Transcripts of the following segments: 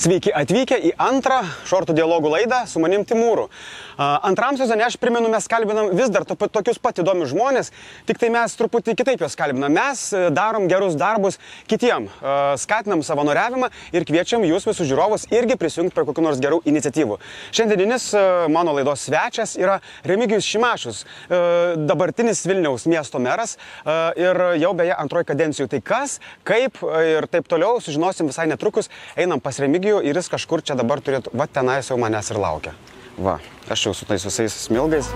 Sveiki atvykę į antrą šortų dialogų laidą su manim Timūru. Antram sezone aš primenu, mes kalbinam vis dar to, tokius pat įdomius žmonės, tik tai mes truputį kitaip juos kalbinam. Mes e, darom gerus darbus kitiem, skatinam savanoriavimą ir kviečiam jūs visus žiūrovus irgi prisijungti prie kokių nors gerų iniciatyvų. Šiandieninis a, mano laidos svečias yra Remigijus Šimašius, a, dabartinis Vilniaus miesto meras ir jau beje antroji kadencijų. Tai kas, kaip ir taip toliau sužinosim visai netrukus. Einam pas Remigijų ir jis kažkur čia dabar turėtų, va tenais jau manęs ir laukia. Va, aš jau su tais visais smilgais.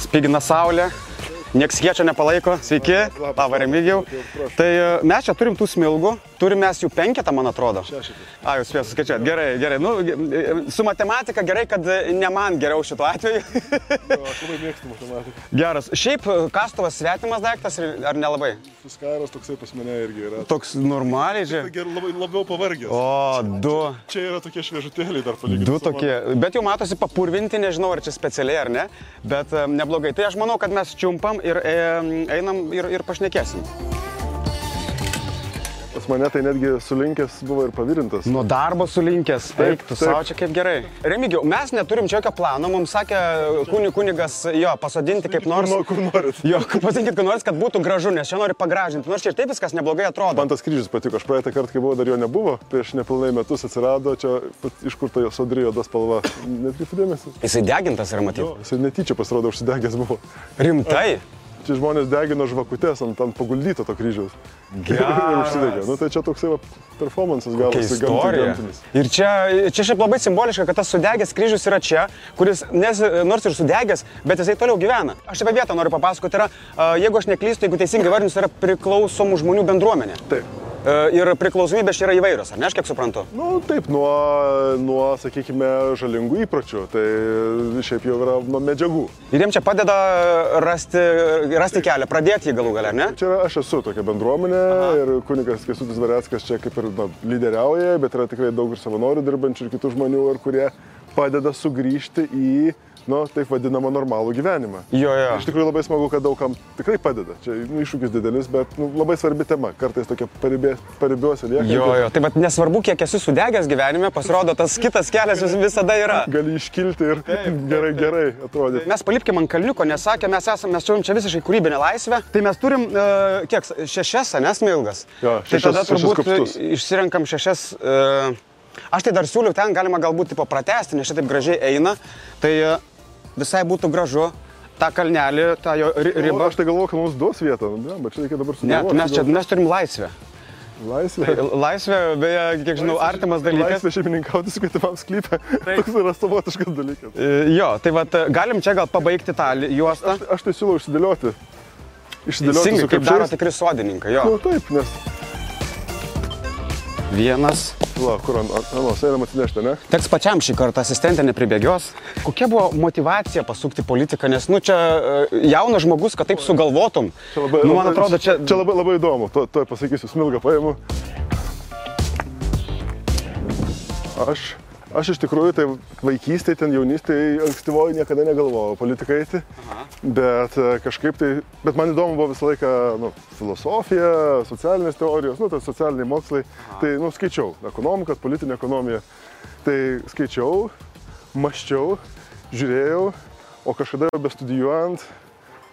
Spigina saulė, nieks jie čia nepalaiko. Sveiki, laba Remigijau. Tai e, mes čia turim tų smilgų, turim mes jų penketą, man atrodo. A, jūs spės suskaičiuoti. Gerai, gerai. Nu, su matematika gerai, kad e, ne man geriau šituo atveju. Aš labai mėgstu matematiką. Geras. Šiaip e, kastuvas svetimas daiktas ar nelabai? Fiskaras toksai pas mane irgi yra. Toks normaliai, Tai žiūrėk. ger- labai, labiau pavargęs. O, du. Čia yra tokie šviežutėliai dar palyginti. Du tokie, bet jau matosi papurvinti, nežinau ar čia specialiai ar ne, bet e, neblogai. Tai aš manau, kad mes čiumpam ir e, einam ir, ir pašnekėsim. Mane tai netgi sulinkęs buvo ir pavirintas. Nuo darbo sulinkęs, taip, tu savo čia kaip gerai. Remigiau, mes neturim čia jokio plano, mums sakė kuni, kunigas jo pasodinti kaip nors. Nu, kur norit. Jo, pasakykit, kad norit, kad būtų gražu, nes čia nori pagražinti, nors čia ir taip viskas neblogai atrodo. Man tas kryžius patiko. Aš praeitą kartą, kai buvo, dar jo nebuvo. Prieš nepilnai metus atsirado čia iš kur ta jo sodri juoda spalva. Netkreipiu dėmesį. Jisai degintas yra matyti. Jisai netyčia pasirodo užsidegęs buvo. Rimtai. Čia žmonės degino žvakutes ant, ant paguldyto to kryžiaus. Geras. ir užsidegė. Nu tai čia toksai va, performances gavosi gamtinis. Ir čia, čia šiaip labai simboliška, kad tas sudegęs kryžius yra čia, kuris nes, nors ir sudegęs, bet jisai toliau gyvena. Aš apie vietą noriu papasakoti, tai yra, jeigu aš neklystu, jeigu teisingai vardinus, tai yra priklausomų žmonių bendruomenė. Taip. A, Ir priklausomybės čia yra įvairios, ar ne, aš kiek suprantu? Nu, taip, nuo, nuo, sakykime, žalingų įpročių, tai šiaip jau yra nuo medžiagų. Ir jiems čia padeda rasti, rasti kelią, pradėti jį galų galę, ne? Čia yra, aš esu tokia bendruomenė Aha. ir kunigas Kesutis Vareckas čia kaip ir na, lyderiauja, bet yra tikrai daug ir savanorių dirbančių ir kitų žmonių, ir kurie padeda sugrįžti į, nu, taip vadinamą normalų gyvenimą. Jo, jo. Iš tikrųjų labai smagu, kad daugam tikrai padeda. Čia nu, iššūkis didelis, bet nu, labai svarbi tema. Kartais tokia paribė, paribiuose lieka. Jo, jo. Tai bet nesvarbu, kiek esi sudegęs gyvenime, pasirodo, tas kitas kelias vis- visada yra. Gali iškilti ir gerai, gerai atrodyti. Mes palipkim ant kalniuko, nes sakė, mes, esame, mes turim čia visiškai kūrybinę laisvę. Tai mes turim, uh, kiek, šešias, nes milgas. Jo, tai šešias- tada šešis turbūt kupstus. išsirenkam šešias. Uh, aš tai dar siūliu ten, galima galbūt tipo pratesti, nes šitaip gražiai eina. Tai uh, visai būtų gražu tą kalnelį, tą jo ri- O, ribą. aš tai galvoju, kad mums duos vietą, ne, bet čia reikia dabar Ne, sugalvoti. mes čia mes turim laisvę. Laisvė. Laisvė, beje, kiek žinau, artimas dalykas. Laisvė šeimininkauti su kitam sklypė. Toks yra savotiškas dalykas. E, Jo, tai vat, galim čia gal pabaigti tą juostą. Aš tai siūlau išsidėlioti. Išsidėlioti Teisingai, kaip daro tikri sodininkai. Jo. Nu taip, nes... Vienas. La, kur ant... Anos, einam atsinešti, ne? Teks pačiam šį kartą asistentė nepribėgios. Kokia buvo motivacija pasukti politiką, nes, nu, čia e, jaunas žmogus, kad taip sugalvotum. Čia labai, nu, man atrodo, čia... Čia labai, labai įdomu. To, to pasakysiu, smilgą paimu. Aš... Aš iš tikrųjų, tai vaikystėje, ten jaunystėje, ankstyvoji niekada negalvojau politikai eiti. Bet e, kažkaip tai, bet man įdomu buvo visą laiką nu, filosofija, socialinės teorijos, nu, tai socialiniai mokslai. Aha. Tai, nu, skaičiau, ekonomikas, politinė ekonomija. Tai skaičiau, maščiau, žiūrėjau, o kažkada bestudijuojant,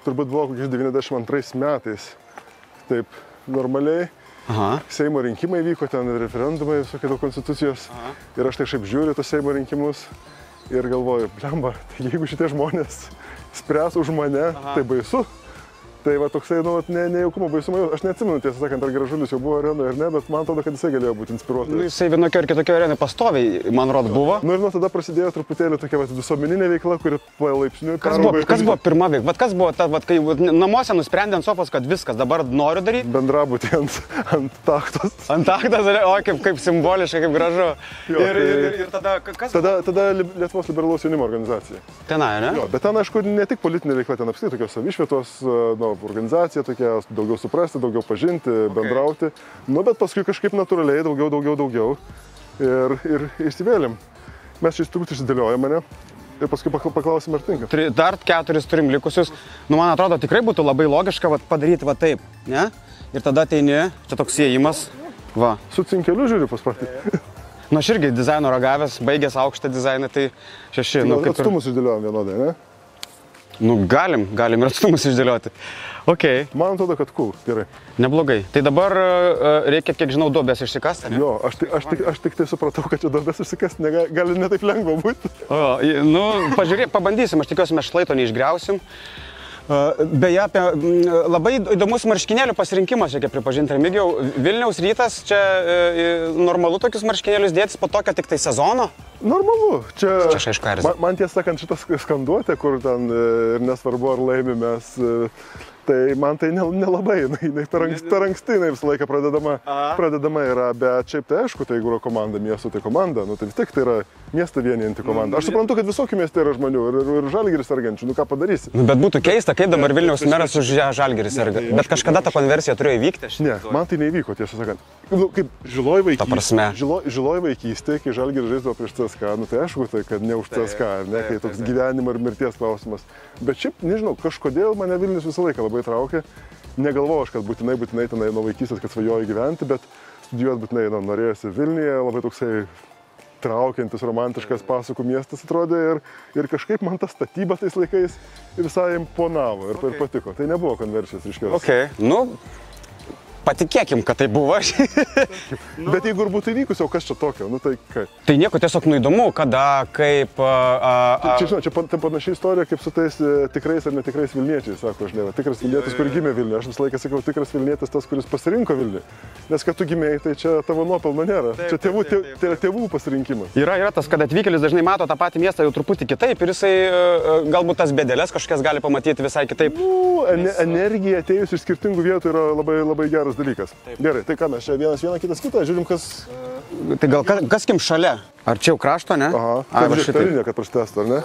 turbūt buvo kokiais 92 metais, taip normaliai. Aha. Seimo rinkimai vyko, ten referendumai, visokie dėl konstitucijos. Aha. Ir aš tai šiaip žiūriu tos Seimo rinkimus ir galvoju, blemba, tai jeigu šitie žmonės spręs už mane, Aha. tai baisu. Tai va toksai, nu, ne, nejaukumo baisumo, aš neatsimenu, tiesą sakant, ar gražulis jau buvo arenoje ar ne, bet man atrodo, kad jisai galėjo būti Nu, inspiruotas. jisai vienokio ir kitokio arenai pastoviai, man rodo, buvo. Nu ir nuo tada prasidėjo truputėlį tokia vat, visuomeninė veikla, kuri palaipsniui Kas buvo, kas buvo pirma veikla? Vat kas buvo ta, vat, kai vat, namuose nusprendė ant sofos, kad viskas dabar noriu daryti? bendrabutį ant, ant taktos. Antaktas, o kaip, kaip simboliška, kaip gražu. Jo, ir, tai- ir, ir tada, ka- kas Tada, tada Li- Lietuvos liberalaus jaunimo organizacija. tenai, ne? Jo, bet ten, aišku, ne tik politinė veikla, ten apskritai tokios savišvietos nu, organizacija, tokia daugiau suprasti, daugiau pažinti, okay. bendrauti. Nu, bet paskui kažkaip natūraliai daugiau, daugiau, daugiau. Ir, ir įsivėlėm. Mes čia turbūt išsidėliojame mane. ir paskui pakla- paklausim, ar tinka. Tri, dar keturis turim likusius. Nu, man atrodo, tikrai būtų labai logiška vat, padaryti va taip, ne? Ir tada ateini, čia toks įėjimas. Va. Su cinkeliu žiūriu paspratį. Nu, aš irgi dizaino ragavęs, baigęs aukštą dizainą, tai šeši. Nu, kaip ir, Atstumus išdėliojom vienodai, ne? Nu, galim, galim ir atstumus išdėlioti. Ok, Man atrodo, kad cool, gerai. neblogai. Tai dabar uh, reikia, kiek žinau, duobės išsikasti. Ne? Jo, aš, tik- aš, tik, aš tik tai supratau, kad čia duobės užsikasti negali, gali netaip lengva būti. O, nu, pažiūrėk, pabandysim, aš tikiuosi, mes šlaito neišgriausim. Uh, Beje, apie, labai įdomus marškinėlių pasirinkimas, reikia pripažinti, Remigiau. Vilniaus rytas, čia e, normalu tokius marškinėlius dėtis po tokio tik tai sezono. Normalu, čia... Čia aišku erzina. Man, man tiesą sakant, šitas skanduotė, kur ten e, ir nesvarbu ar laimimės, tai man tai nel- nelabai, jinai, jinai per, anksti, per anksti jinai visą laiką pradedama, Aha. pradedama yra, bet šiaip tai aišku, tai jeigu yra komanda, miesto tai komanda, nu tai vis tiek tai yra miestą vienijanti komanda. Aš suprantu, kad visokių miestų yra žmonių ir, ir, ir žalgiris sergančių, nu ką padarysi. Nu, bet būtų keista, kaip dabar Vilniaus meras už ją žalgeris serga. Bet kažkada ta konversija turėjo įvykti. aš Ne, man tai neįvyko, tiesą sakant. Nu, kaip žiloj vaikystė. prasme. Žilo, žiloj vaikystė, kai žalgiris žaisdavo prieš CSK, nu tai aišku, tai kad ne už CSK, ne, kai toks gyvenimo ir mirties klausimas. Bet šiaip, nežinau, kažkodėl mane Vilnius visą laiką labai traukė. Negalvojau aš, kad būtinai, būtinai tenai nuo vaikystės, kad svajoju gyventi, bet studijuoti būtinai nu, norėjosi Vilniuje, labai toksai traukiantis, romantiškas pasakų miestas atrodė ir, ir kažkaip man ta statyba tais laikais visai imponavo ir, okay. ir patiko. Tai nebuvo konversijos ryškios. Ok, nu, patikėkim, kad tai buvo. Nu. Bet jeigu ir būtų įvykusi, o kas čia tokio, nu tai kaip? tai nieko tiesiog neįdomu, kada, kaip. A, a, a, Čia, žinau, čia pan- tai panašiai istorija kaip su tais e, tikrais ar netikrais Vilniečiais, sako, žinai, va, tikras Vilnietis, kur gimė Vilniuje. Aš visą laiką sakau, tikras Vilnietis tas, kuris pasirinko Vilnių. Nes kad tu gimėjai, tai čia tavo nuopelno nėra. Taip, čia tėvų, taip, taip, taip. tai tėvų pasirinkimas. Yra, yra tas, kad atvykėlis dažnai mato tą patį miestą jau truputį kitaip ir jisai e, e, galbūt tas bėdelės kažkokias gali pamatyti visai kitaip. Nu, ene, energija atėjus iš skirtingų vietų yra labai, labai geras dalykas. Taip. Gerai, tai ką mes čia vienas vieną kitas kitą, žiūrim, kas... Tai gal kas, kas kim šalia? Ar čia jau krašto, ne? Aha, Ai, va tai šitaip. šitarinė, kad prastestų, ar ne?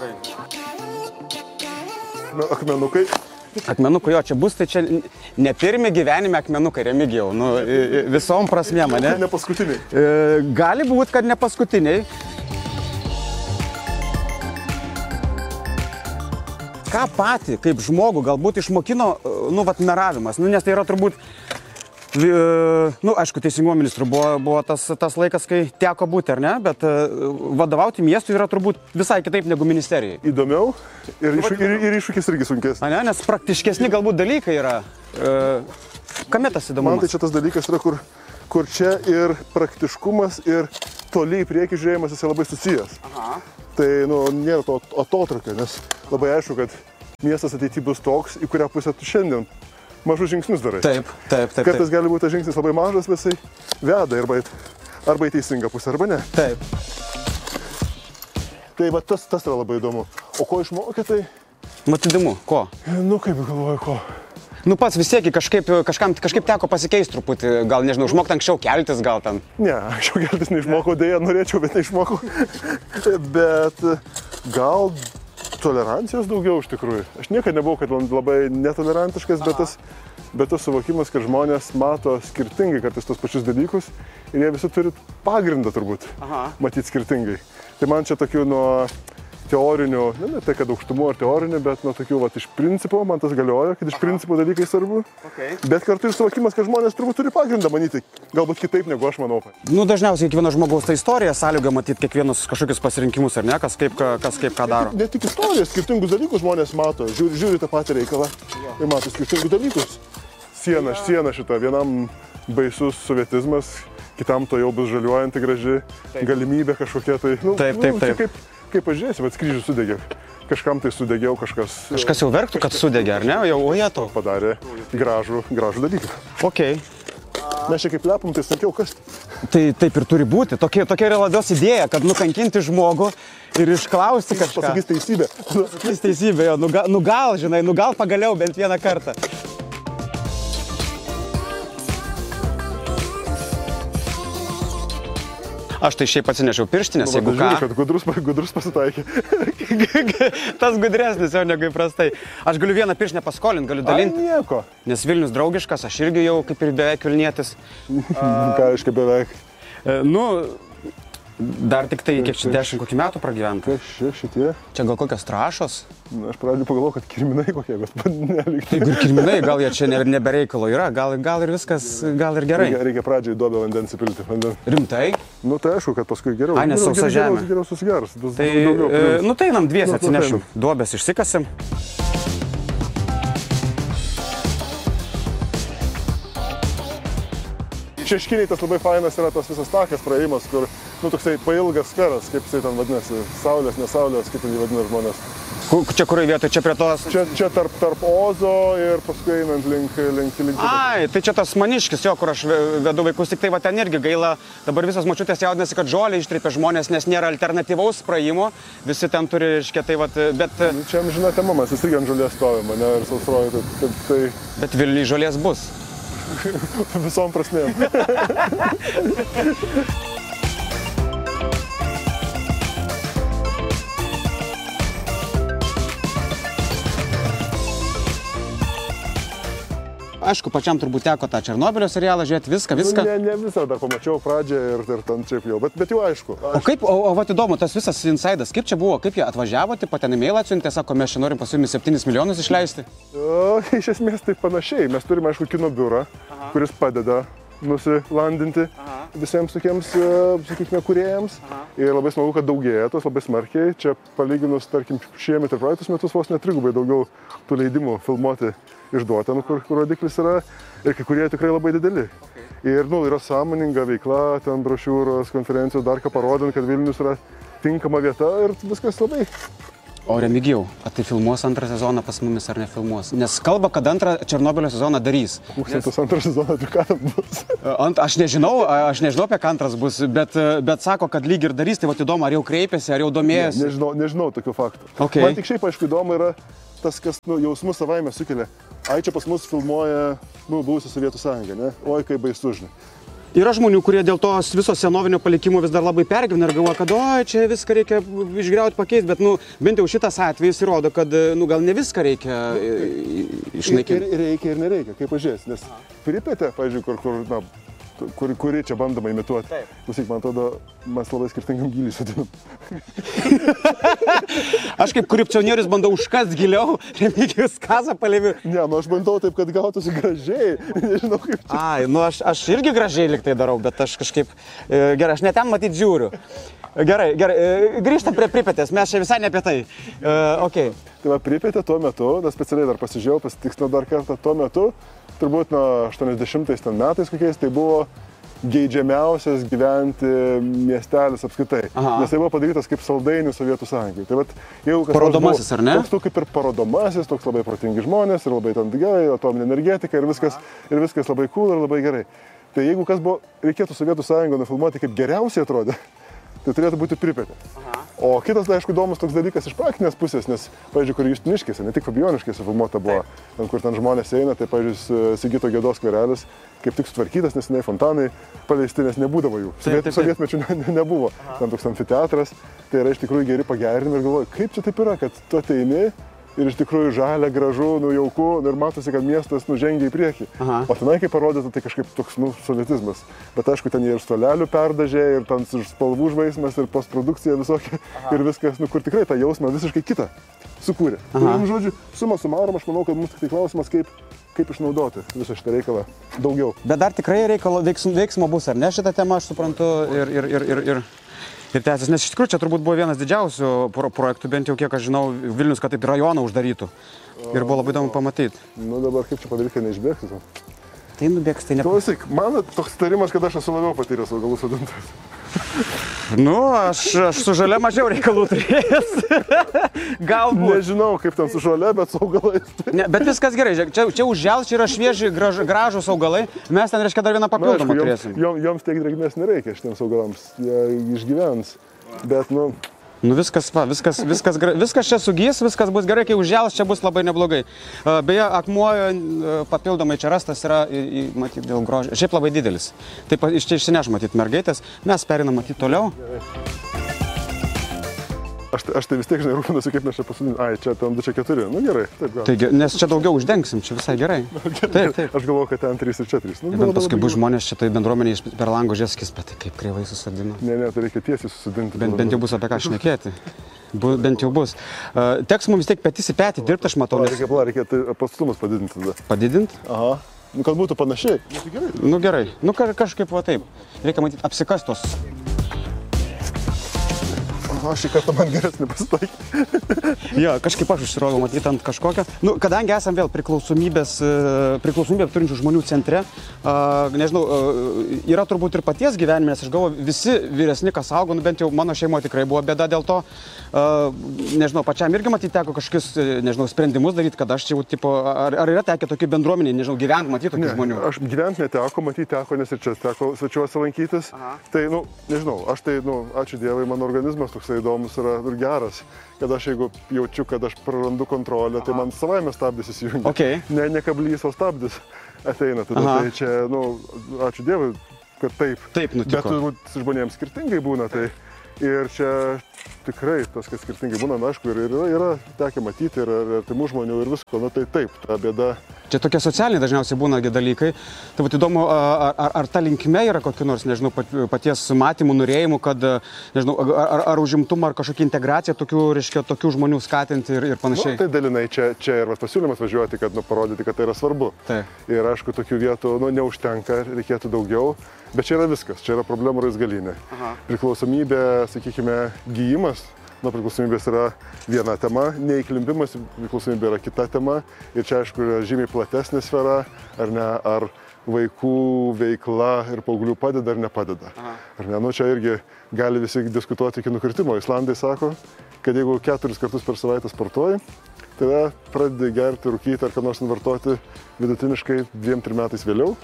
Na, akmenukai. Akmenukų jo, čia bus, tai čia ne pirmi gyvenime akmenukai, remigijau, nu, visom prasmėm, ne? Ne paskutiniai. E, gali būti, kad ne paskutiniai. Ką pati, kaip žmogų, galbūt išmokino, e, nu, vat meravimas, nu, nes tai yra turbūt, nu, aišku, teisingumo ministrų buvo, buvo tas, tas laikas, kai teko būti, ar ne, bet e, vadovauti miestui yra turbūt visai kitaip negu ministerijai. Įdomiau ir, iššū, ir, ir iššūkis irgi sunkesnis. Ne, nes praktiškesni galbūt dalykai yra. E, kame tas Man įdomumas? tai čia tas dalykas yra, kur, kur čia ir praktiškumas, ir toliai į priekį žiūrėjimas jis labai susijęs. Aha. Tai nu, nėra to atotrukio, nes labai aišku, kad miestas ateityje bus toks, į kurią pusę tu šiandien mažus žingsnius darai. Taip, taip, taip. Kartais gali būti tas žingsnis labai mažas, bet jisai veda arba, arba į teisingą pusę, arba ne. taip. Tai va tas, tas yra labai įdomu. O ko išmokė, tai, Mat įdomu, ko? nu kaip galvoju, ko. Nu pats vis tiek kažkaip, kažkam, kažkaip teko pasikeisti truputį, gal nežinau, išmokti anksčiau keltis, gal ten. Ne, jau gelbės neišmokau, dėja norėčiau, bet neišmokau. bet gal tolerancijos daugiau iš tikrųjų. Aš niekada nebuvau, kad labai netolerantiškas, bet tas, bet tas suvokimas, kad žmonės mato skirtingai kartais tos pačius dalykus ir jie visi turi pagrindą turbūt Aha. matyti skirtingai. Tai man čia tokių nuo teorinių, ne, ne tai kad aukštumų ar teorinių, bet nuo tokių, va, iš principo man tas galioja, kad iš principo dalykai svarbu. Okay. Bet kartu ir suvokimas, kad žmonės turbūt turi pagrindą manyti, galbūt kitaip negu aš manau. Nu, dažniausiai kiekvieno žmogaus ta istorija sąlyga matyti kiekvienus kažkokius pasirinkimus, ar ne, kas kaip, ką- kas kaip ką daro. Ne tik istorijas, skirtingus dalykus žmonės mato, žiūri, žiūri tą patį reikalą ir mato skirtingus dalykus. Siena, siena šita, vienam baisus sovietizmas, kitam to jau bus žaliuojanti graži taip. galimybė kažkokia tai. Nu, Taip, taip, nu, čia taip. Kaip, kaip pažiūrėsi, bet skrydžius sudegė. Kažkam tai sudegė, o kažkas Kažkas jau verktų, kad sudegė, ar ne? Jau oje to. padarė gražų, gražų dalyką. Ok. Mes čia kaip lepam, tai sunkiau kas. Tai taip ir turi būti. Tokia, tokia yra labios idėja, kad nukankinti žmogų ir išklausti kažką. Pasakys teisybę. Pasakys teisybė, jo, nu, nu gal, žinai, nu gal pagaliau bent vieną kartą. Aš tai šiaip atsinešiau pirštinės, va, jeigu tai ką. žiūri, kad gudrus, gudrus pasitaikė. Tas gudresnis jau negu įprastai. Aš galiu vieną pirštinę paskolinti, galiu Ai, dalinti. nieko. Nes Vilnius draugiškas, aš irgi jau kaip ir beveik Vilnietis. Ką reiškia beveik. E, Nu, Dar tik tai, kiek čia dešimt kokį metų pragyventa. Kas čia šitie? Čia gal kokios trašos? Na, aš pradėjau pagalvoti, kad kirminai kokie, bet nelikti. Jeigu ir kirminai, gal jie čia ne- nebereikalo yra, gal, gal ir viskas, gal ir gerai. Reikia, reikia pradžiai duobę vandens įpilti. Vandens. Rimtai? Nu tai aišku, kad paskui geriau. Ai, nes sausa geriau, žemė. Geriau susigers. bus Tai, daugiau e, nu tai einam dviesi Nu, nu, atsinešim. tai Duobės išsikasim. Šeškiniai tas labai fainas yra tas visas takas praėjimas, kur, nu, toksai pailgas sferas, kaip jisai ten vadinasi, saulės, nesaulės, kaip jį vadina žmonės. Čia kurioje vietoje, čia prie tos... Čia, čia tarp, tarp Ozo ir paskui einant link, link, link. Ai, tai čia tas maniškis, jo, kur aš ve- vedu vaikus, tik tai va ten irgi gaila, dabar visas mačiutės jaudinasi, kad žolė ištreipia žmonės, nes nėra alternatyvaus praėjimo, visi ten turi, iškia, tai va, bet, Čia žinai, tema, mes visi irgi ant žolės stovime, ne, ir sausroju, tai, tai, tai bet Vilniui žolės bus. Visom prasmėm. Aišku, pačiam turbūt teko tą Černobylio serialą žiūrėti, viską, viską. Ne, ne visą dar pamačiau pradžią ir, ir ten šiaip jau, bet, bet jau aišku. O kaip, o, o va įdomu, tas visas insidas, kaip čia buvo, kaip jie atvažiavo, tipo ten e-mail atsiuntė, sako, mes čia norim pas jumis 7 milijonus išleisti. O, iš esmės tai panašiai. Mes turime, aišku, kino biurą, kuris padeda nusilandinti visiems tokiems, e, sakykime, kuriejams. Ir labai smagu, kad daugėja tos labai smarkiai. Čia palyginus, tarkim, šiemet ir praeitus metus vos netrigubai daugiau tų leidimų filmuoti išduota, nu, kur, kur rodiklis yra. Ir kai kurie tikrai labai dideli. Ir, nu, yra sąmoninga veikla, ten brošiūros, konferencijos, dar ką parodant, kad Vilnius yra tinkama vieta ir viskas labai O Remigijau, ar tai filmuos antrą sezoną pas mumis ar nefilmuos? Nes kalba, kad antrą Černobylio sezoną darys. Mūsų antrą sezoną, tai ką ten bus? Ant, aš nežinau, aš nežinau, apie ką antras bus, bet, bet sako, kad lyg ir darys, tai va įdomu, ar jau kreipėsi, ar jau domėjasi. Nežinau, nežinau tokių faktų. Okay. Man tik šiaip aišku įdomu yra tas, kas nu, jausmus savaime sukelia. Ai čia pas mus filmuoja nu, buvusi Sovietų sąjunga, ne? Oi, kaip baisu, žinai. Yra žmonių, kurie dėl to viso senovinio palikimo vis dar labai pergyvena ir galvoja, kad oi, čia viską reikia išgriauti, pakeisti, bet nu, bent jau šitas atvejis įrodo, kad nu, gal ne viską reikia e, e, Ir, išnaikinti. ir reikia, ir nereikia, kaip pažiūrės. Nes pripėtė, pažiūrėjau, kur, kur, na, kur, kuri čia bandoma imituoti. Taip. Klausyk, man atrodo, mes labai skirtingam gilį sudėm. Aš kaip korupcionierius bandau užkast giliau, remigijus kazą palėvi. Ne, nu aš bandau taip, kad gautųsi gražiai. Nežinau, kaip čia. Ai, nu aš, aš irgi gražiai liktai darau, bet aš kažkaip, e, gerai, aš net ten matyti žiūriu. Gerai, gerai, e, grįžtam prie pripetės, mes čia visai ne apie tai. E, okay. Tai va, pripėtė tuo metu, nes specialiai dar pasižiūrėjau, pasitikslinau dar kartą tuo metu, turbūt nuo 80-ais ten metais kokiais, tai buvo geidžiamiausias gyventi miestelis apskritai. Aha. Nes tai buvo padarytas kaip saldainis Sovietų sąjungai. Tai vat, Parodomasis, buvo- ar ne? Toks tu kaip ir parodomasis, toks labai protingi žmonės ir labai ten gerai, atominė energetika ir viskas, ir viskas labai cool ir labai gerai. Tai jeigu kas buvo, reikėtų Sovietų sąjungą nufilmuoti kaip geriausiai atrodė, tai turėtų būti pripėtė. O kitas, tai aišku, įdomus toks dalykas iš praktinės pusės, nes, pavyzdžiui, kur Justiniškėse, ne tik Fabioniškėse filmuota buvo, ten, kur ten žmonės eina, tai, pavyzdžiui, Sigito Gėdos skverelis, kaip tik sutvarkytas, nes jinai fontanai paleisti, nes nebūdavo jų. Sovietmečių ne, ne, nebuvo. Ten toks amfiteatras, tai yra iš tikrųjų geri pagerinimai ir galvoju, kaip čia taip yra, kad tu ateini ir iš tikrųjų žalia, gražu, nujauku nu, ir matosi, kad miestas nužengia į priekį. Aha. O tenai, kaip parodyta, tai kažkaip toks, nu, sovietizmas. Bet aišku, ten jie ir stolelių perdažė, ir ten ir spalvų žvaismas, ir postprodukcija visokia, Aha. ir viskas, nu, kur tikrai tą jausmą visiškai kitą sukūrė. Aha. vienu žodžiu, suma sumarom, aš manau, kad mums tik tai klausimas, kaip, kaip išnaudoti visą šitą reikalą daugiau. Bet dar tikrai reikalo, veiksmo, veiksmo bus, ar ne šitą temą, aš suprantu, ir, ir, ir, ir, ir, ir tęsis. Nes iš tikrųjų čia turbūt buvo vienas didžiausių pro projektų, bent jau kiek aš žinau, Vilnius, kad taip rajoną uždarytų. Ir buvo labai įdomu pamatyti. Nu dabar kaip čia padaryti, kad neišbėgti. tu? Tai nubėgs, tai ne. Klausyk, man toks tarimas, kad aš esu labiau patyręs augalų sodintojas. Nu, aš, aš su žalia mažiau reikalų turėjęs. Galbūt. Nežinau, kaip ten su žole, bet su augalais. tai- Ne, bet viskas gerai, žiūrėk, čia, čia užžels, čia yra švieži, graž, gražus augalai, mes ten, reiškia, dar vieną papildomą turėsim. joms, jom- joms tiek drėgmės nereikia šitiems augalams, jie išgyvens. Bet, nu, Nu viskas, va, viskas, viskas, viskas čia sugys, viskas bus gerai, kai užžels, čia bus labai neblogai. A, Beje, akmuojo a, papildomai čia rastas yra, matyt, dėl grožio. Šiaip labai didelis. Taip iš čia išsineš, matyt, mergaitės. Mes perinam, matyt, toliau. Aš, aš tai vis tiek, žinai, rūpinuosi, kaip mes čia pasodiname. Ai, čia ten 2 čia 4. Nu gerai, taip gal. Taigi, nes čia daugiau uždengsim, čia visai gerai. Taip, taip. Aš galvoju, kad ten 3 ir 4. Nu, Ir bent paskui bus žmonės šitai bendruomeniai per lango žieskis, bet tai kaip kreivai susadino. Ne, ne, tai reikia tiesiai susidinti. Bent, bent jau bus apie ką šnekėti. Bu, bent jau bus. Uh, teks mums vis tiek petys į petį dirbti, aš matau, nes reikia, reikia tai pastumus padidinti tada. padidinti. Aha. Nu, kad būtų panašiai. Nu, tai gerai. Nu gerai, nu ka- kažkaip va taip. Reikia matyti apsikastos. Aha, šį kartą man geresnį pasitaikė. Jo, kažkaip aš užsirodau matyti ant kažkokio. Nu, kadangi esam vėl priklausomybės, e, priklausomybę turinčių žmonių centre, a, nežinau, a, yra turbūt ir paties gyvenime, nes aš galvoju, visi vyresni, kas augo, nu bent jau mano šeimoje tikrai buvo bėda dėl to. A, nežinau, pačiam irgi matyti teko kažkokius, e, nežinau, sprendimus daryti, kad aš čia jau, tipo, ar, ar yra tekę tokių bendruomeniai, nežinau, gyventi, matyti tokių žmonių. Aš gyventi neteko, matyti teko, nes ir čia teko svečiuose lankytis. Aha. Tai, nu, nežinau, aš tai, nu, ačiū Dievui, mano organizmas toksai įdomus yra ir geras. Kad aš jeigu jaučiu, kad aš prarandu kontrolę, tai man savaime stabdis įsijungia. Okay. Ne, ne kablys, o stabdis ateina. Tada, Aha. tai čia, nu, ačiū Dievui, kad taip. Taip Bet nutiko. turbūt žmonėms skirtingai būna. Tai ir čia tikrai tas, kas skirtingai būna, na, aišku, ir yra, yra tekę matyti ir, artimų žmonių ir visko. Na tai taip, ta bėda. Čia tokie socialiniai dažniausiai būna dalykai. Tai vat įdomu, a, ar, ar ta linkme yra kokiu nors, nežinau, pat- paties matymų, norėjimų, kad, nežinau, ar, ar, ar užimtumą, ar kažkokia integracija tokių, reiškia, tokių žmonių skatinti ir, ir Nu, panašiai. tai dalinai čia, čia ir pasiūlymas važiuoti, kad nu, parodyti, kad tai yra svarbu. Taip. Ir aišku, tokių vietų nu, neužtenka, reikėtų daugiau. Bet čia yra viskas, čia yra problemų raizgalinė. Priklausomybė, sakykime, gyjimas nuo priklausomybės yra viena tema, neįklimpimas į priklausomybę yra kita tema. Ir čia, aišku, yra žymiai platesnė sfera, ar ne, ar vaikų veikla ir paauglių padeda ar nepadeda. Aha. Ar ne, nu čia irgi gali visi diskutuoti iki nukritimo. Islandai sako, kad jeigu keturis kartus per savaitę sportuoji, tada pradedi gerti, rūkyti ar ką nors nuvartoti vidutiniškai dviem, trim metais vėliau.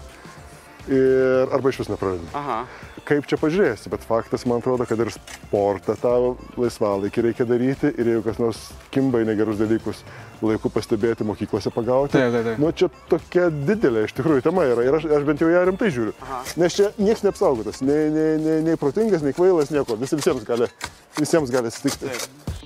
Ir arba iš vis nepradedi. Aha. Kaip čia pažiūrėsi, bet faktas man atrodo, kad ir sportą tą laisvalaikį reikia daryti ir jeigu kas nors kimba į negerus dalykus, laiku pastebėti mokyklose pagauti. Taip, taip, taip. Nu čia tokia didelė iš tikrųjų tema yra ir aš, aš bent jau ją rimtai žiūriu. Aha. Nes čia niekas neapsaugotas, nei, nei, nei, nei protingas, nei kvailas, nieko. Visi visiems gali, visiems gali atsitikti. Nu,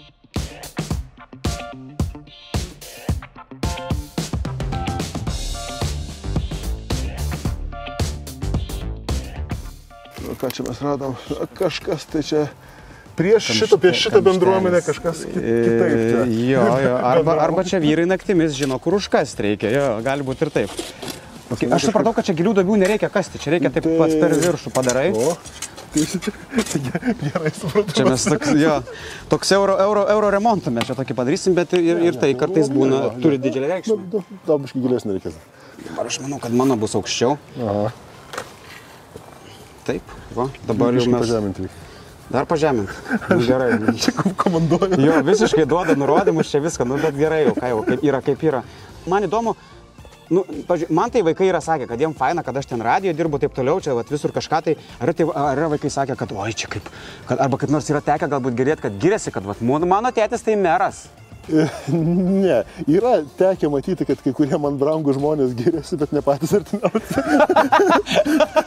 ką čia mes radom? Kažkas tai čia prieš šitą, prieš šitą bendruomenę kažkas ki- kitaip. Čia. Jo, jo. Arba, arba čia vyrai naktimis žino, kur užkasti reikia. Jo, gali būti ir taip. Okay. Aš supratau, kad čia gilių duobių nereikia kasti, čia reikia taip Tai- pats per viršų padarai. O, tai tai gerai supratau. Čia mes toks, jo, toks euro, euro, euro remontą mes čia tokį padarysim, bet ir, ir tai kartais būna, turi didžiulę reikšmę. Tau biškai gilesnį reikės. Dabar aš manau, kad mano bus aukščiau. Aha. Taip, va, dabar jau mes pažeminti. dar pažemint. Nu, gerai. Čia komanduoju. Jo, visiškai duoda nurodymus čia viską, nu bet gerai jau, ką jau, kaip yra, kaip yra. Man įdomu, nu, pažiūrė, man tai vaikai yra sakę, kad jiems faina, kad aš ten radijo dirbu taip toliau, čia vat, visur kažką tai, ar, tai, ar yra vaikai sakę, kad oi čia kaip, kad, arba kaip nors yra tekę galbūt girdėti, kad giriasi, kad vat, mano tėtis tai meras. Ne, yra tekę matyti, kad kai kurie man brangų žmonės giriasi, bet ne patys artimiausi.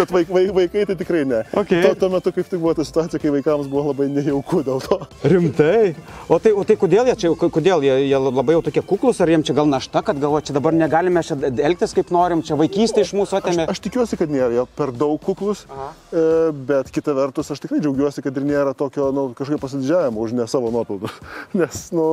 bet vaik, vaik, vaikai tai tikrai ne. Okay. Tuo, tuo metu kaip tik buvo ta situacija, kai vaikams buvo labai nejauku dėl to. Rimtai. O tai, o tai kodėl jie čia, kodėl jie, jie labai jau tokie kuklus, ar jiems čia gal našta, kad galvo, čia dabar negalime čia elgtis kaip norim, čia vaikystė iš mūsų atėmė. Aš tikiuosi, kad nėra per daug kuklus, e, bet kita vertus aš tikrai džiaugiuosi, kad ir nėra tokio nu, kažkokio pasididžiavimo už ne savo nuopelnus. Nes, nu,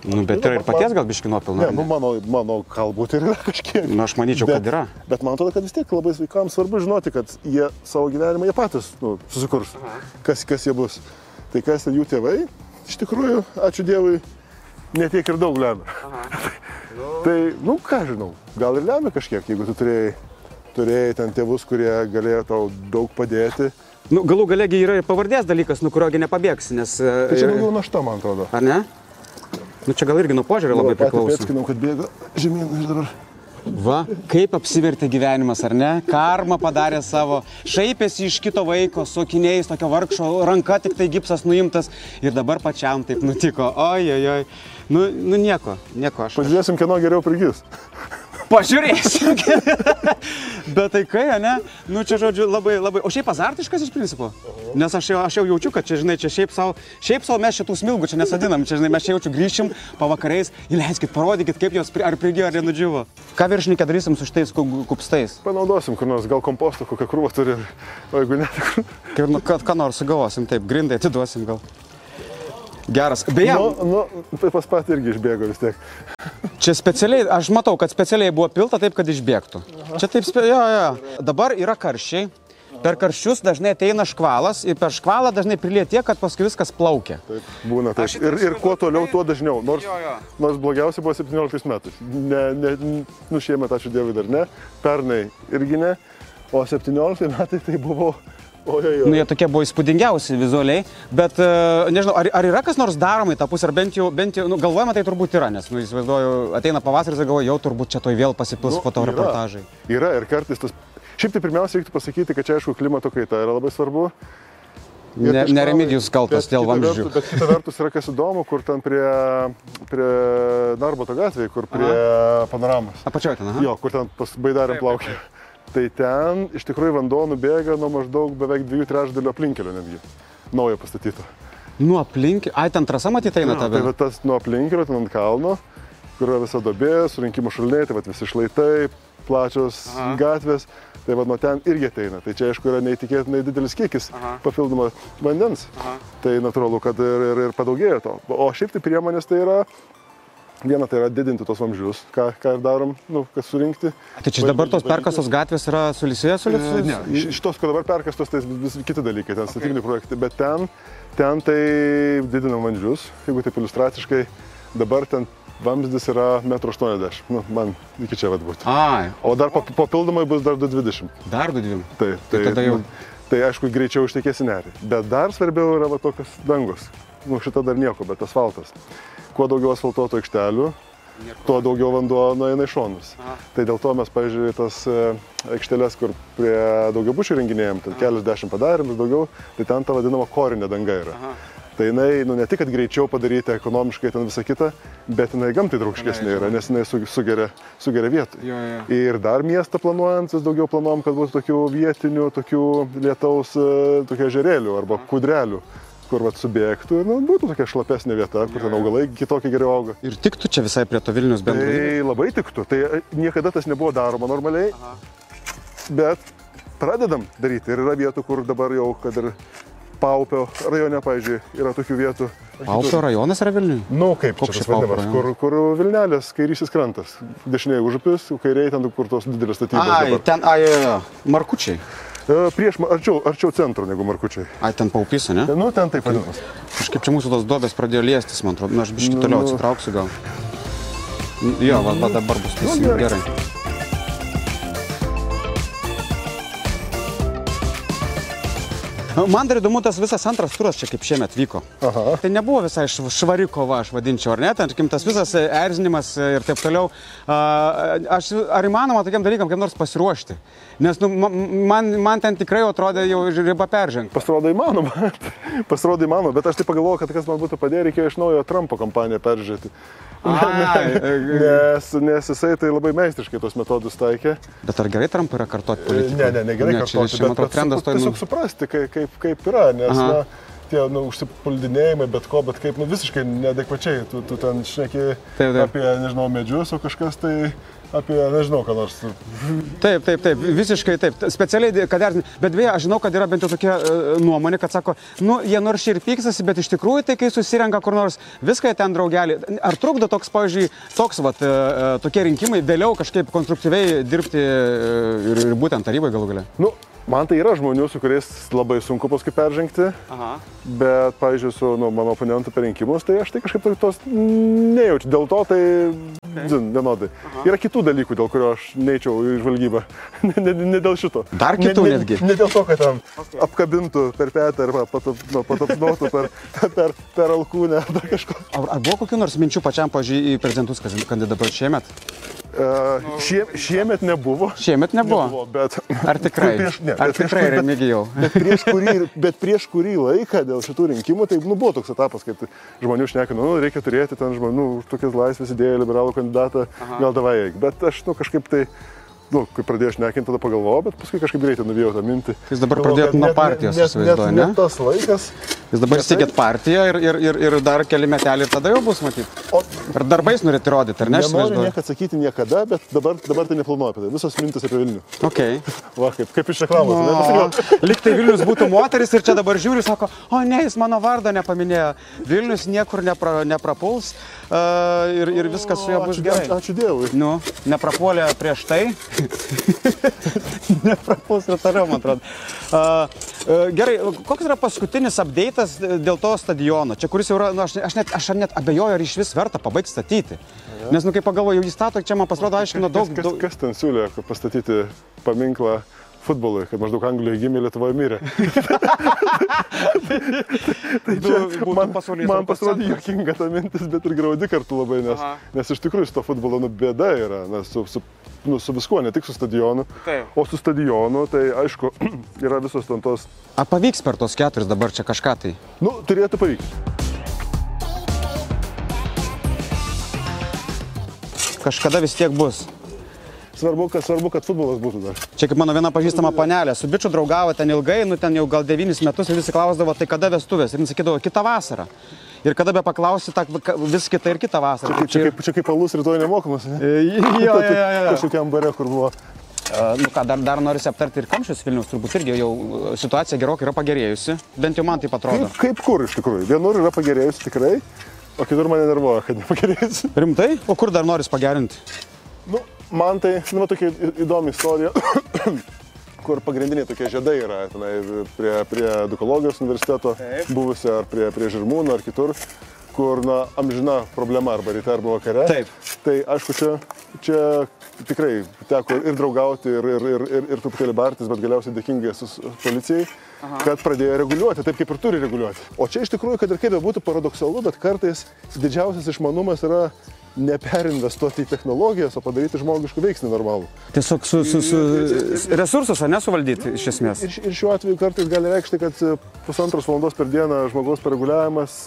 Nu, bet yra ir paties gal biški nuopilno. ne, nu mano, mano galbūt ir yra kažkiek. Nu, aš manyčiau, bet, kad yra. Bet man atrodo, kad vis tiek labai vaikams svarbu žinoti, kad jie savo gyvenimą jie patys nu, susikurs, kas, kas jie bus. Tai kas ten jų tėvai, iš tikrųjų, ačiū Dievui, netiek ir daug lemia. tai, nu ką žinau, gal ir lemia kažkiek, jeigu tu turėjai, turėjai ten tėvus, kurie galėjo tau daug padėti. Nu, galų galėgi yra ir pavardės dalykas, nuo kuriogi nepabėgsi, nes... e, Tai čia daugiau našta, man atrodo. Ar ne? Nu, čia gal irgi nuo požiūrio labai Patį priklauso. pėdskinau, kad bėga žemyn ir dabar. Va, kaip apsivertė gyvenimas, ar ne? Karma padarė savo, šaipėsi iš kito vaiko, su akiniais, tokio vargšo, ranka tik tai gipsas nuimtas ir dabar pačiam taip nutiko. Oi, oi, oi. Nu, nu nieko, nieko aš. Pažiūrėsim, kieno geriau prigis. Pažiūrėsim. Bet tai kai, ne? Nu čia žodžiu labai, labai. O šiaip azartiškas iš principo. Nes aš jau, aš jau jaučiu, kad čia, žinai, čia šiaip savo, šiaip savo mes šitų smilgų čia nesadinam. Čia, žinai, mes čia jaučiu grįšim pavakariais, įleiskit, parodykit, kaip jos pri- ar prigijo, ar nenudžiuvo. Ką viršininkė darysim su šitais ku- kupstais? Panaudosim kur nors, gal komposto kokią krūvą turi, o jeigu ne, tai kur... Nu, kad ką nors sugalvosim, taip, grindai atiduosim gal. Geras. Beje, Nu, nu, tai pas pat irgi išbėgo vis tiek. Čia specialiai, aš matau, kad specialiai buvo pilta taip, kad išbėgtų. Čia taip, jo, jo. Dabar yra karščiai. Per karščius dažnai ateina škvalas ir per škvalą dažnai prilie tiek, kad paskui viskas plaukia. Taip, būna taip. Ir, ir kuo toliau, tai- tuo dažniau. Nors, Jo, jo. nors blogiausia buvo 17 metais. Ne, ne, nu šiemet, ačiū Dievui, dar ne. Pernai irgi ne. O 17 metai tai buvo... Ojoj, Nu, jie tokie buvo įspūdingiausi vizualiai, bet e, nežinau, ar, ar yra kas nors daroma į tą pusę, ar bent jau, bent jau nu, galvojama tai turbūt yra, nes, nu, įsivaizduoju, ateina pavasaris ir galvoju, jau turbūt čia toj vėl pasipils Nu, fotoreportažai. Yra ir kartais tas... Šiaip tai pirmiausia reiktų pasakyti, kad čia aišku klimato kaita yra labai svarbu. Ir Ne, kažką- ne remedijus kaltas dėl vamzdžių. vertus- Bet kita vertus yra kas įdomu, kur ten prie, prie Narbuto gatvėje, kur prie panoramos. Apačioje ten, aha. Jo, kur ten pas baidarėm plaukia. Tai ten iš tikrųjų vanduo nubėga nuo maždaug beveik dviejų trečdalių aplinkelio netgi. Naujo pastatyto. Nu, aplink, ai, ten trasa matyti eina tave. Tai tas nuo aplinkelio, ten ant kalno, kur yra visa dobė, surinkimo šuliniai, tai va visi šlaitai, plačios Aha. gatvės. Tai va nuo ten irgi ateina. Tai čia aišku yra neįtikėtinai didelis kiekis Aha. papildomo vandens. Aha. Tai natūralu, kad ir, ir, ir padaugėjo to. O šiaip tai priemonės tai yra, viena tai yra didinti tos vamzdžius, ką, ką ir darom, nu, kad surinkti. Tai čia dabar tos perkasos gatvės yra sulisėjęs su E? Ne, iš- tos, kur dabar perkastos, tai vis kiti dalykai, ten statybiniai projektai, bet ten, ten tai didinam vandžius, jeigu taip iliustraciškai, dabar ten vamzdis yra 1,80 m, nu, man iki čia vad būtų. Ai, O dar pap- papildomai bus dar 2,20 m. dar du dviem. Tai, Tai tada jau- nu, tai aišku, greičiau ištekėsi nerį. Bet dar svarbiau yra va tokios dangos. Nu, šita dar nieko, bet asfaltas. Kuo daugiau asfaltuotų aikštelių, tuo daugiau vanduo nueina į šonus. Aha. Tai dėl to mes, pavyzdžiui, tas e, aikšteles, kur prie daugiabučių renginėjom, ten keliasdešimt padarėm daugiau, tai ten ta vadinama korinė danga yra. Aha. Tai jinai, nu ne tik, kad greičiau padaryti ekonomiškai ten visą kitą, bet jinai gamtai draugiškesnė yra, nes jinai su- sugeria, sugeria vietoj. Jo, jo. Ir dar miestą planuojant, vis daugiau planuojam, kad būtų tokių vietinių, tokių lietaus, e, tokių ežerėlių arba kudrelių, kur vat subėgtų ir nu, būtų tokia šlapesnė vieta, kur ten augalai kitokie geriau auga. Ir tiktų čia visai prie to Vilnius bendro. Tai labai tiktų. Tai e, niekada tas nebuvo daroma normaliai, Aha. bet pradedam daryti. Ir yra vietų, kur dabar jau, kad ir Paupio rajone, pavyzdžiui, yra tokių vietų. Paupio rajonas yra Vilniui. Nu, kaip Koks čia vadinamas, kur, kur Vilnelės kairysis krantas. Dešiniai užupis, kairiai ten, kur tos didelės statybos. Ai, dabar. ten, ai. Markučiai. Prieš, arčiau, arčiau centro negu Markučiai. Ai, ten paupys, ne? Nu, ten taip vadinamas. Kažkaip čia mūsų tos duobės pradėjo liestis, man atrodo. Na, aš biškai Nu, toliau nu. atsitrauksiu gal. Jo, va, va dabar bus Nu, visi gerai. gerai. Man dar įdomu tas visas antras turas čia kaip šiemet vyko. Aha. Tai nebuvo visai šv- švari kova, aš vadinčiau, ar ne? Tarkim, tas visas erzinimas ir taip toliau. A, Aš, ar įmanoma tokiam dalykam kaip nors pasiruošti? Nes nu, ma- man, man ten tikrai atrodė jau riba peržengta. Pasirodo įmanoma. Pasirodo įmanoma, bet aš taip pagalvojau, kad kas man būtų padėję, reikėjo iš naujo Trumpo kampaniją peržiūrėti. Ai, e, Nes, nes jisai tai labai meistriškai tos metodus taikė. Bet ar gerai Trumpui yra kartoti politiką? Ne, ne, negerai ne, čia, kartoti, čia, bet, bet trendas su, tiesiog suprasti, kaip, kaip, kaip yra, nes Aha. na, tie nu, užsipuldinėjimai, bet ko, bet kaip nu, visiškai neadekvačiai, tu, tu ten šneki Taip, taip. apie, nežinau, medžius, o kažkas tai apie, nežinau, ką nors. Taip, taip, taip, visiškai taip. Specialiai, kad erzini. Bet beje, aš žinau, kad yra bent jau tokia e, nuomonė, kad sako, nu, jie nors ir pyksasi, bet iš tikrųjų tai, kai susirenka kur nors, viską ten draugelį. Ar trukdo toks, pavyzdžiui, toks, vat, e, e, tokie rinkimai vėliau kažkaip konstruktyviai dirbti e, ir, ir būtent tarybai galų gale? Nu, man tai yra žmonių, su kuriais labai sunku paskui peržengti. Aha. Bet, pavyzdžiui, su nu, mano oponentu per rinkimus, tai aš tai kažkaip tos nejaučiu. Dėl to tai dzin, vienodai. Yra kitų dalykų, dėl kurio aš neičiau į žvalgybą. ne, ne, ne dėl šito. Dar kitų ne, ne, netgi? Ne dėl to, kad ten apkabintų per petą arba patap- nu, patapnotų per, per, per alkūnę ar dar kažko. Ar, ar buvo kokių nors minčių pačiam, pažiūrėjau, į prezidentus kandidatuoti šiemet? Uh, šie, šiemet nebuvo. Šiemet nebuvo. Nebuvo, bet, Ar tikrai? Prieš, ne, ar bet prieš tikrai, kur- bet- Remigijau? Bet prieš, kurį, bet prieš kurį laiką dėl šitų rinkimų, tai nu, buvo toks etapas, kad žmonių šneka, nu, reikia turėti ten žmonių tokias laisvės idėją, liberalų kandidatą, Aha. gal davai eik. Bet aš nu, kažkaip tai nu, kai pradėjau šnekinti, tada pagalvojau, bet paskui kažkaip greitai nuvėjau tą mintį. Jūs dabar pradėjot nuo net- partijos, net- įsivaizduoju, net- ne? net Tas laikas. Jūs dabar įsteigėt partiją ir, ir, ir, ir dar keli meteliai ir tada jau bus matyti. O Ir darbais norite rodyti, ar ne? aš nenoriu įsivaizduoju? niekada sakyti niekada, bet dabar, dabar tai neplanuoju apie tai. Visos mintis apie Vilnių. Okay. Va, kaip, kaip iš reklamos. Pasakiau. Liktai Vilnius būtų moteris ir čia dabar žiūri, sako, o ne, jis mano vardo nepaminėjo. Vilnius niekur nepra, neprapuls uh, ir, ir viskas su juo bus Ačiū, gerai. ačiū Dievui. Nu, neprapuolė prieš tai. Neprapuls ir toliau, man atrodo. Uh, gerai, koks yra paskutinis update'as dėl to stadiono? Čia kuris jau yra, nu, aš, aš, net, aš net abejoju, ar iš vis verta pabaigti statyti. Nes, nu, kai pagalvoju, jis stato, čia man pasirodo aiškino daug, Kas, daug. kas ten siūlė pastatyti paminklą futbolui, kad maždaug Anglijoje gimė, Lietuvoje mirė. man, pasaulinis man traukos pasirodė jokinga ta mintis, bet ir graudi kartu labai, nes, Aha. nes iš tikrųjų su to futbolo nu, bėda yra, nes su, su, nu, su viskuo, ne tik su stadionu, Taip. o su stadionu, tai aišku, yra visos ten tos, Ar pavyks per tos keturis dabar čia kažką tai? nu, turėtų pavykti. Kažkada vis tiek bus. Svarbu, kad, svarbu, kad futbolas būtų dar. Čia kaip mano viena pažįstama panelė, su bičiu draugavo ten ilgai, nu ten jau gal devynis metus ir visi klausdavo, tai kada vestuvės. Ir jis sakydavo, kitą vasarą. Ir kada be paklausi, ta, vis kita ir kitą vasarą. Čia, čia, kaip, čia kaip alus rytoj nemokamas, ne? Jo, jo, jo, jo. Kažkokiam bare, kur buvo. A, Nu ką, dar, dar norisi aptarti ir kamščius Vilnius, turbūt irgi jau e, situacija gerokai yra pagerėjusi, bent jau man taip atrodo. Kaip, kaip kur iš tikrųjų? Vienur yra pagerėjusi tikrai, o kitur mane nervuoja, kad nepagerėjusi. Rimtai? O kur dar noris pagerinti? Nu, man tai, nu, tokia įdomi istorija, kur pagrindiniai tokie žiedai yra, tenai prie, prie Edukologijos universiteto, Taip. buvusio ar prie, prie Žirmūno ar kitur, kur, na, amžina problema arba ryte arba vakare. Taip. Tai aišku, čia, čia tikrai teko ir draugauti, ir, ir, ir, ir, ir truputėlį bartis, bet galiausiai dėkingai esu policijai, Aha. kad pradėjo reguliuoti, taip kaip ir turi reguliuoti. O čia iš tikrųjų, kad ir kaip būtų paradoksalu, bet kartais didžiausias išmanumas yra neperinvestuoti į technologijas, o padaryti žmogiškų veiksmį normalų. Tiesiog su, su, su resursus, ar nesuvaldyti iš esmės? Ir, ir šiuo atveju kartais gali reikšti, kad e, pusantros valandos per dieną žmogaus pareguliavimas,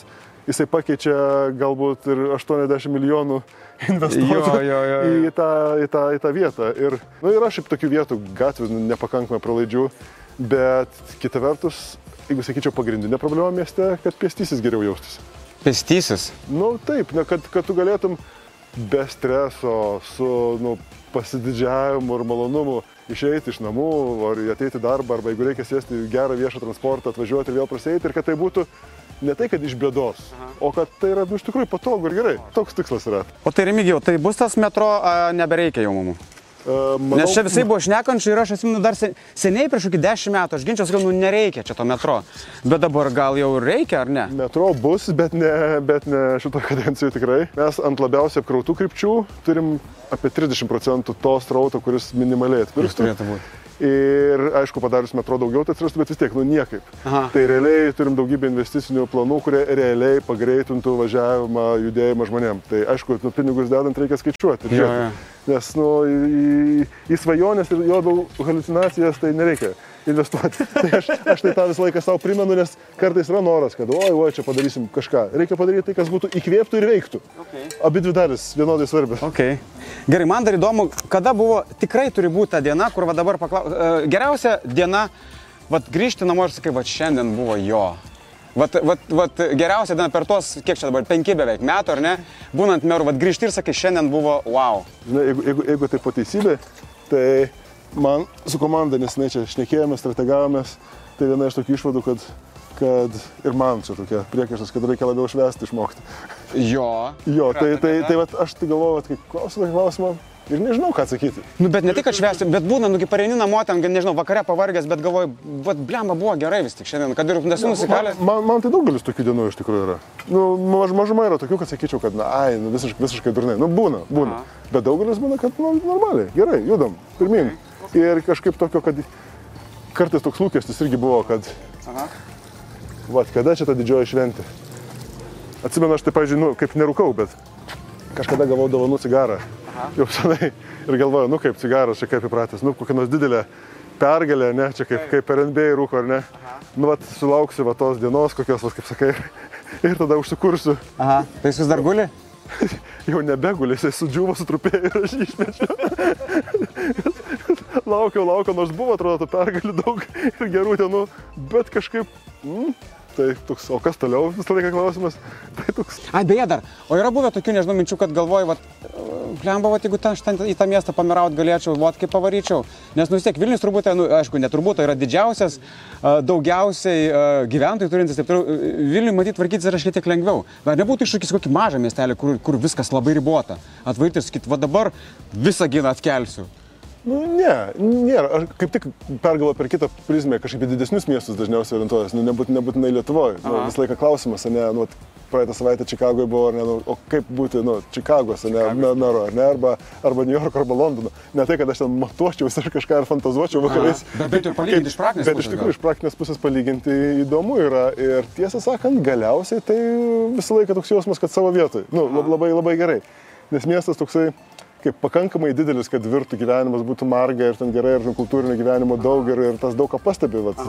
jisai pakeičia galbūt ir 80 milijonų jo. Į, tą, į, tą, į tą vietą. Ir nu, yra šiaip tokių vietų, gatvių nepakankamai pralaidžių, bet kita vertus, jeigu sakyčiau, pagrindinė problema mieste, kad pėstysis geriau jaustųsi. Pestysis. Nu taip, ne, kad, kad tu galėtum be streso, su nu, pasididžiavimu ir malonumu išeiti iš namų, ar ateiti į darbą, arba jeigu reikia sėsti į gerą viešą transportą, atvažiuoti ir vėl prasėti, ir kad tai būtų ne tai, kad iš bėdos, o kad tai yra nu, iš tikrųjų patogu ir gerai. Toks tikslas yra. O tai remigijau, tai bus tas metro, a, nebereikia jau mums. Manau, Nes čia visai buvo šnekančių ir aš atsimenu dar sen- seniai prieš kokį dešimt metų, aš ginčiausi, kad nu nereikia čia to metro. Bet dabar gal jau reikia, ar ne? Metro bus, bet ne, bet ne šito kadencijoje tikrai. Mes ant labiausiai apkrautų krypčių turim apie 30 procentų to strauto, kuris minimaliai būti. Ir aišku, padarius metro daugiau, tai atsirastų, bet vis tiek, nu niekaip. Aha. Tai realiai turim daugybę investicinių planų, kurie realiai pagreitintų važiavimą, judėjimą žmonėms. Tai aišku, nu, pinigus dedant reikia skaičiuoti. Jo, jo. Nes nu, į, į svajonės ir jo daug halucinacijas tai nereikia investuoti. Tai aš, aš tai tą visą laiką savo primenu, nes kartais yra noras, kad oi, oi, čia padarysim kažką. Reikia padaryti tai, kas būtų įkvėptų ir veiktų. Okay. Abi dvi dalis vienodai svarbios. Okay. Gerai, man dar įdomu, kada buvo, tikrai turi būti ta diena, kur va dabar paklausiu. Geriausia diena, vat grįžti namo ir sakai, va šiandien buvo jo. Vat, vat, vat geriausia diena per tuos, kiek čia dabar, penki beveik metų, ar ne? Būnant meru, vat grįžti ir sakai, šiandien buvo wow. Žinai, jeigu, jeigu, jeigu tai po teisybė, tai man su komanda nesinai čia šnekėjomės, strategavomės, tai viena iš tokių išvadų, kad, kad ir man čia tokia priekaištas, kad reikia labiau švęsti išmokti. Jo. Jo, tai, tai, diena. tai vat, aš tai galvoju, kad tokį klausimą ir nežinau, ką atsakyti. Nu, bet ne tik, kad švęsti, bet būna, nu, kai pareini namo ten, nežinau, vakare pavargęs, bet galvoju, vat blemba buvo gerai vis tik šiandien, kad ir nesu nusikalęs. Man, man, man tai daugelis tokių dienų iš tikrųjų yra. Nu, maž, mažuma yra tokių, kad sakyčiau, kad, na, ai, nu, visiškai, visiškai durnai. Nu, būna, būna. Aha. Bet daugelis būna, kad, nu, normaliai, gerai, judam, pirmin. Ir kažkaip tokio, kad kartais toks lūkestis irgi buvo, kad, Aha. va, kada čia ta didžioji šventė. Atsimenu, aš tai, pavyzdžiui, nu, kaip nerūkau, bet kažkada gavau dovanų cigarą. Aha. Jau senai. Ir galvoju, nu kaip cigaras, čia kaip įpratęs, nu kokia nors didelė pergalė, ne, čia kaip, kaip per NBA rūko, ar ne. Aha. Nu, vat, sulauksiu va tos dienos, kokios, va, kaip sakai, ir tada užsikursiu. Aha, tai jis vis dar guli? Jau nebegulė, jisai sudžiuvo, sutrupėjo ir aš jį išmečiau. laukiau, laukiau, nors buvo, atrodo, tų pergalių daug ir gerų dienų, bet kažkaip, mm, tai toks, o kas toliau visą laiką klausimas, tai toks, Ai, beje dar, o yra buvę tokių, nežinau, minčių, kad galvoju, va, klemba, va, jeigu ten, ten į tą miestą pamiraut galėčiau, va, kaip pavaryčiau. Nes, nu, vis tiek Vilnius turbūt, nu, aišku, neturbūt, tai yra didžiausias, a, daugiausiai a, gyventojų turintis, taip toliau. Vilniui matyti tvarkytis yra šiek tiek lengviau. Bet nebūtų iššūkis kokį mažą miestelį, kur, kur viskas labai ribota. Atvaryti ir sakyti, va dabar visą gyną atkelsiu. Nu ne, nėra, aš kaip tik pergalvoju per kitą prizmę, kažkaip į didesnius miestus dažniausiai orientuojas, nu nebūt, nebūtinai Lietuvoje. Nu, Aha. visą laiką klausimas, ne, nu, praeitą savaitę Čikagoje buvo, ne, nu, o kaip būti, nu, Čikagos, ne, meru, ar ne, arba, arba New York, arba Londono. Ne tai, kad aš ten matuočiau ir kažką ir fantazuočiau vakarais. Bet bent jau palyginti iš praktinės Bet pusės iš tikrųjų, iš praktinės pusės palyginti įdomu yra. Ir tiesą sakant, galiausiai tai visą laiką toks jausmas, kad savo vietoj. Nu, lab- labai, labai gerai. Nes miestas toksai kaip pakankamai didelis, kad virtų gyvenimas būtų marga ir ten gerai, ir kultūrinio gyvenimo daug ir, ir tas daug ką pastebi. Vat,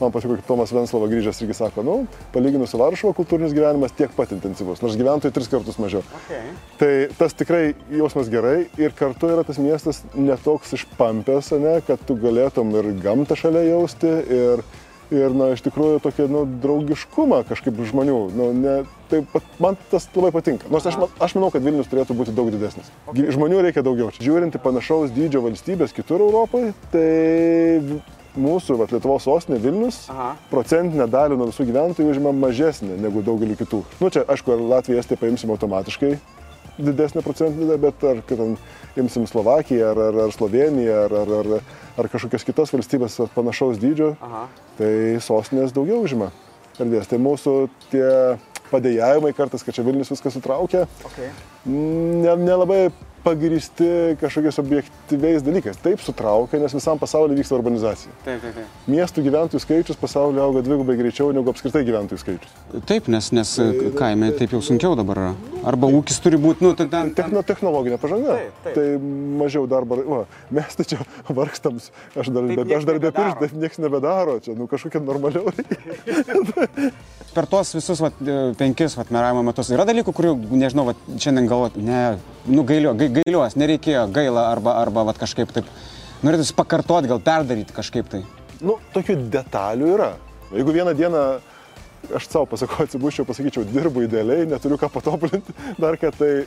man patiko, kad Tomas Venslava grįžęs irgi sako, nu, palyginus su Varšuva, kultūrinis gyvenimas tiek pat intensyvus, nors gyventojų tris kartus mažiau. Okay. Tai tas tikrai jausmas gerai ir kartu yra tas miestas netoks išpampęs, ne, kad tu galėtum ir gamtą šalia jausti ir, ir na, iš tikrųjų tokį nu, draugiškumą kažkaip žmonių. Nu, ne, tai pat- man tas labai patinka. Nors aš, aš manau, kad Vilnius turėtų būti daug didesnis. Okay. Žmonių reikia daugiau. Žiūrint į panašaus dydžio valstybės kitur Europoje, tai mūsų vat, Lietuvos sostinė Vilnius Aha. procentinę dalį nuo visų gyventojų užima mažesnė negu daugelį kitų. Nu čia, aišku, ar Latvija, Estija paimsim automatiškai didesnę procentinę, dalį, bet ar ten imsim Slovakiją, ar, ar, ar Sloveniją, ar, ar, ar, ar kažkokias kitas valstybės panašaus dydžio, Aha. tai sostinės daugiau užima erdvės. Tai mūsų tie padėjavimai kartais, kad čia Vilnius viską sutraukia, Okay. ne- nelabai pagristi kažkokiais objektyviais dalykais. Taip sutraukia, nes visam pasaulyje vyksta urbanizacija. Taip, taip, taip. Miestų gyventojų skaičius pasaulyje auga dvigubai greičiau negu apskritai gyventojų skaičius. Taip, nes, nes kaime taip jau sunkiau dabar yra. Arba ūkis turi būti, nu, tai ten... ten Techno, technologinė pažanga. Taip, taip. Tai mažiau darbo. Va, mes tai čia vargstam, aš dar, Taip be, aš dar be nebedaro. pirštų, taip niekas nebedaro, čia nu, kažkokia normaliau per tuos visus vat, e, penkis vat, meravimo metus yra dalykų, kurių, nežinau, vat, šiandien galvot, ne, nu gailiu, gai, gailiuos, nereikėjo, gaila arba, arba vat, kažkaip taip. Norėtųsi pakartoti, gal perdaryti kažkaip tai. Nu, tokių detalių yra. Jeigu vieną dieną aš savo pasakau, atsibuščiau, pasakyčiau, dirbu idealiai, neturiu ką patobulinti, dar kad tai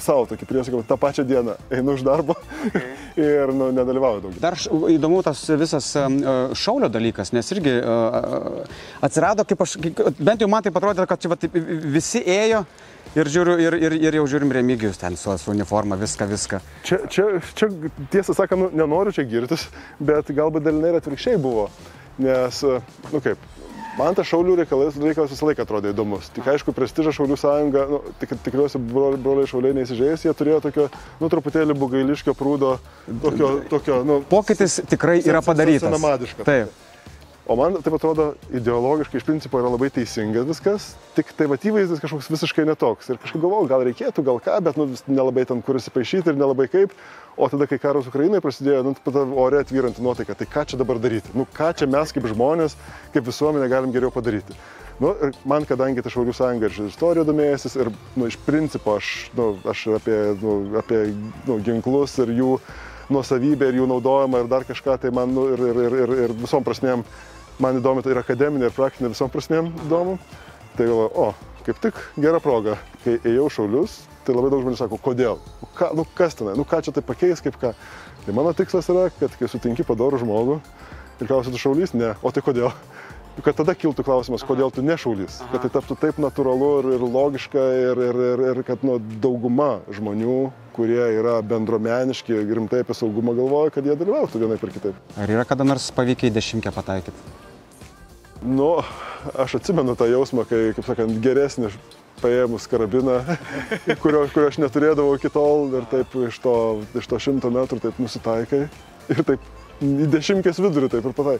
savo tokį priesakau, tą pačią dieną einu iš darbo ir nu, nedalyvauju daugiau. Dar įdomu tas visas e, šaulio dalykas, nes irgi e, e, atsirado, kaip aš, bent jau man tai atrodė, kad čia vat, visi ėjo ir, žiūriu, ir, ir, ir jau žiūrim remigijus ten su, su uniforma, viską, viską. Čia, čia, čia tiesą sakant, nu, nenoriu čia girtis, bet galbūt dalinai ir atvirkščiai buvo. Nes, nu kaip, man tas šaulių reikalas, reikalas visą laiką atrodė įdomus. Tik aišku, prestižą šaulių sąjunga, nu, tik, tikriausiai broliai, šauliai neįsižeis, jie turėjo tokio, nu, truputėlį bugailiškio prūdo, tokio, tokio, nu, Pokytis tikrai yra padarytas. Taip. O man taip atrodo, ideologiškai iš principo yra labai teisingas viskas, tik tai va įvaizdis kažkoks visiškai netoks. Ir kažkaip galvojau, gal reikėtų, gal ką, bet nu, nelabai ten kur įsipaišyti ir nelabai kaip. O tada, kai karas Ukrainoje prasidėjo, nu, tada ore atvyranti nuotaika, tai ką čia dabar daryti? Nu, ką čia mes kaip žmonės, kaip visuomenė galim geriau padaryti? Nu, ir man, kadangi ta Šaulių sąjunga ir istorija domėjęsis ir nu, iš principo aš, nu, aš apie, nu, apie nu, ginklus ir jų nuosavybę ir jų naudojimą ir dar kažką, tai man nu, ir, ir, ir, ir, ir visom prasmėm man įdomi, tai ir akademinė, ir praktinė visom prasmėm įdomu. Tai galvoju, o, kaip tik gera proga, kai ėjau šaulius, tai labai daug žmonių sako, kodėl, nu, ką, nu kas tenai, nu ką čia tai pakeis, kaip ką. Tai mano tikslas yra, kad kai sutinki padorų žmogų ir klausi, tu šaulys, ne, o tai kodėl. Kad tada kiltų klausimas, kodėl tu nešaulys. Kad tai taptų taip natūralu ir, ir logiška ir, ir, ir, ir kad nu, dauguma žmonių, kurie yra bendromeniški ir rimtai apie saugumą galvoja, kad jie dalyvautų vienaip ir kitaip. Ar yra kada nors pavykę į dešimtkę pataikyti? Nu, aš atsimenu tą jausmą, kai, kaip sakant, geresnį paėmus karabiną, kurio, kurio aš neturėdavau iki tol ir taip iš to, iš to šimto metrų taip nusitaikai ir taip į dešimtkės vidurį taip ir patai.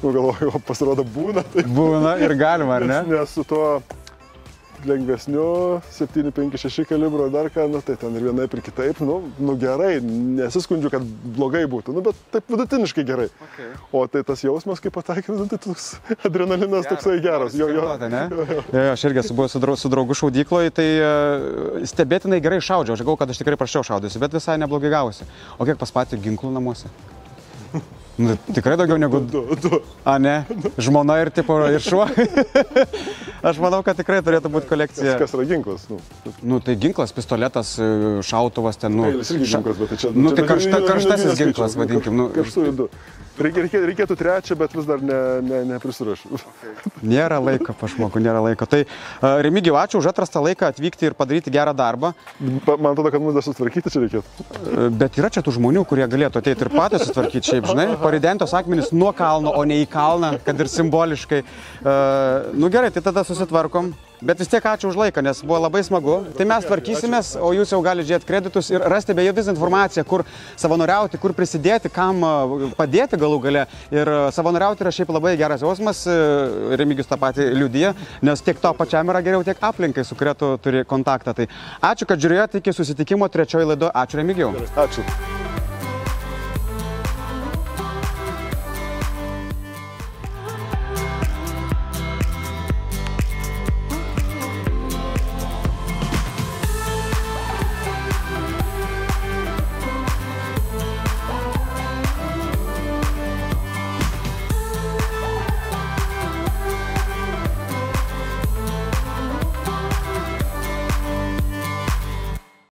Galvoju, o pasirodo būna tai. Būna ir galima, ar ne? Nes, nes su tuo lengvesniu 756 kalibro ar dar ką, nu, tai ten ir vienaip ir kitaip, nu, nu gerai, nesiskundžiu, kad blogai būtų, nu, bet taip vidutiniškai gerai. Okay. O tai tas jausmas, kaip pataikė, nu, tai toks adrenalinas toksai geras. Jo, jo. Ne? Jo, jo, aš irgi esu buvęs su, drau, su draugu šaudykloje, tai uh, stebėtinai gerai šaudžiau. Aš galvoju, kad aš tikrai prašiau šaudysiu, bet visai neblogai gausi. O kiek pas patį ginklų namuose? Nu, tikrai daugiau negu Du, du. A, ne, žmona ir tipo ir šuo. Aš manau, kad tikrai turėtų būti kolekcija. Kas yra ginklas? Nu, Nu, tai ginklas, pistoletas, e, šautuvas ten, nu. Peilis irgi ginklas, bet tai čia... Nu, tai karšta, karštasis ginklas, vadinkim. Nu, Karštųjų du. Reikia, reikia, reikėtų trečią, bet vis dar ne, ne, neprisirašiau. nėra laiko, pašmoku, nėra laiko. Tai uh, Remigiu, ačiū už atrastą laiką atvykti ir padaryti gerą darbą. Man atrodo, kad mums dar sutvarkyti čia reikėtų. E, Bet yra čia tų žmonių, kurie galėtų ateiti ir patys sutvarkyti šiaip, žinai, paridentos akmenys nuo kalno, o ne į kalną, kad ir simboliškai. Uh, nu gerai, tai tada susitvarkom. Bet vis tiek ačiū už laiką, nes buvo labai smagu. Tai mes tvarkysimės, o jūs jau galite žiūrėti kreditus ir rasti beje visą informaciją, kur savanoriauti, kur prisidėti, kam padėti galų gale. Ir savanoriauti yra šiaip labai geras jausmas, e, Remigijus tą patį liudyje, nes tiek to pačiam yra geriau, tiek aplinkai, su kuria tu turi kontaktą. Tai ačiū, kad žiūrėjote iki susitikimo trečiojo laido. Ačiū Remigijau. Ačiū.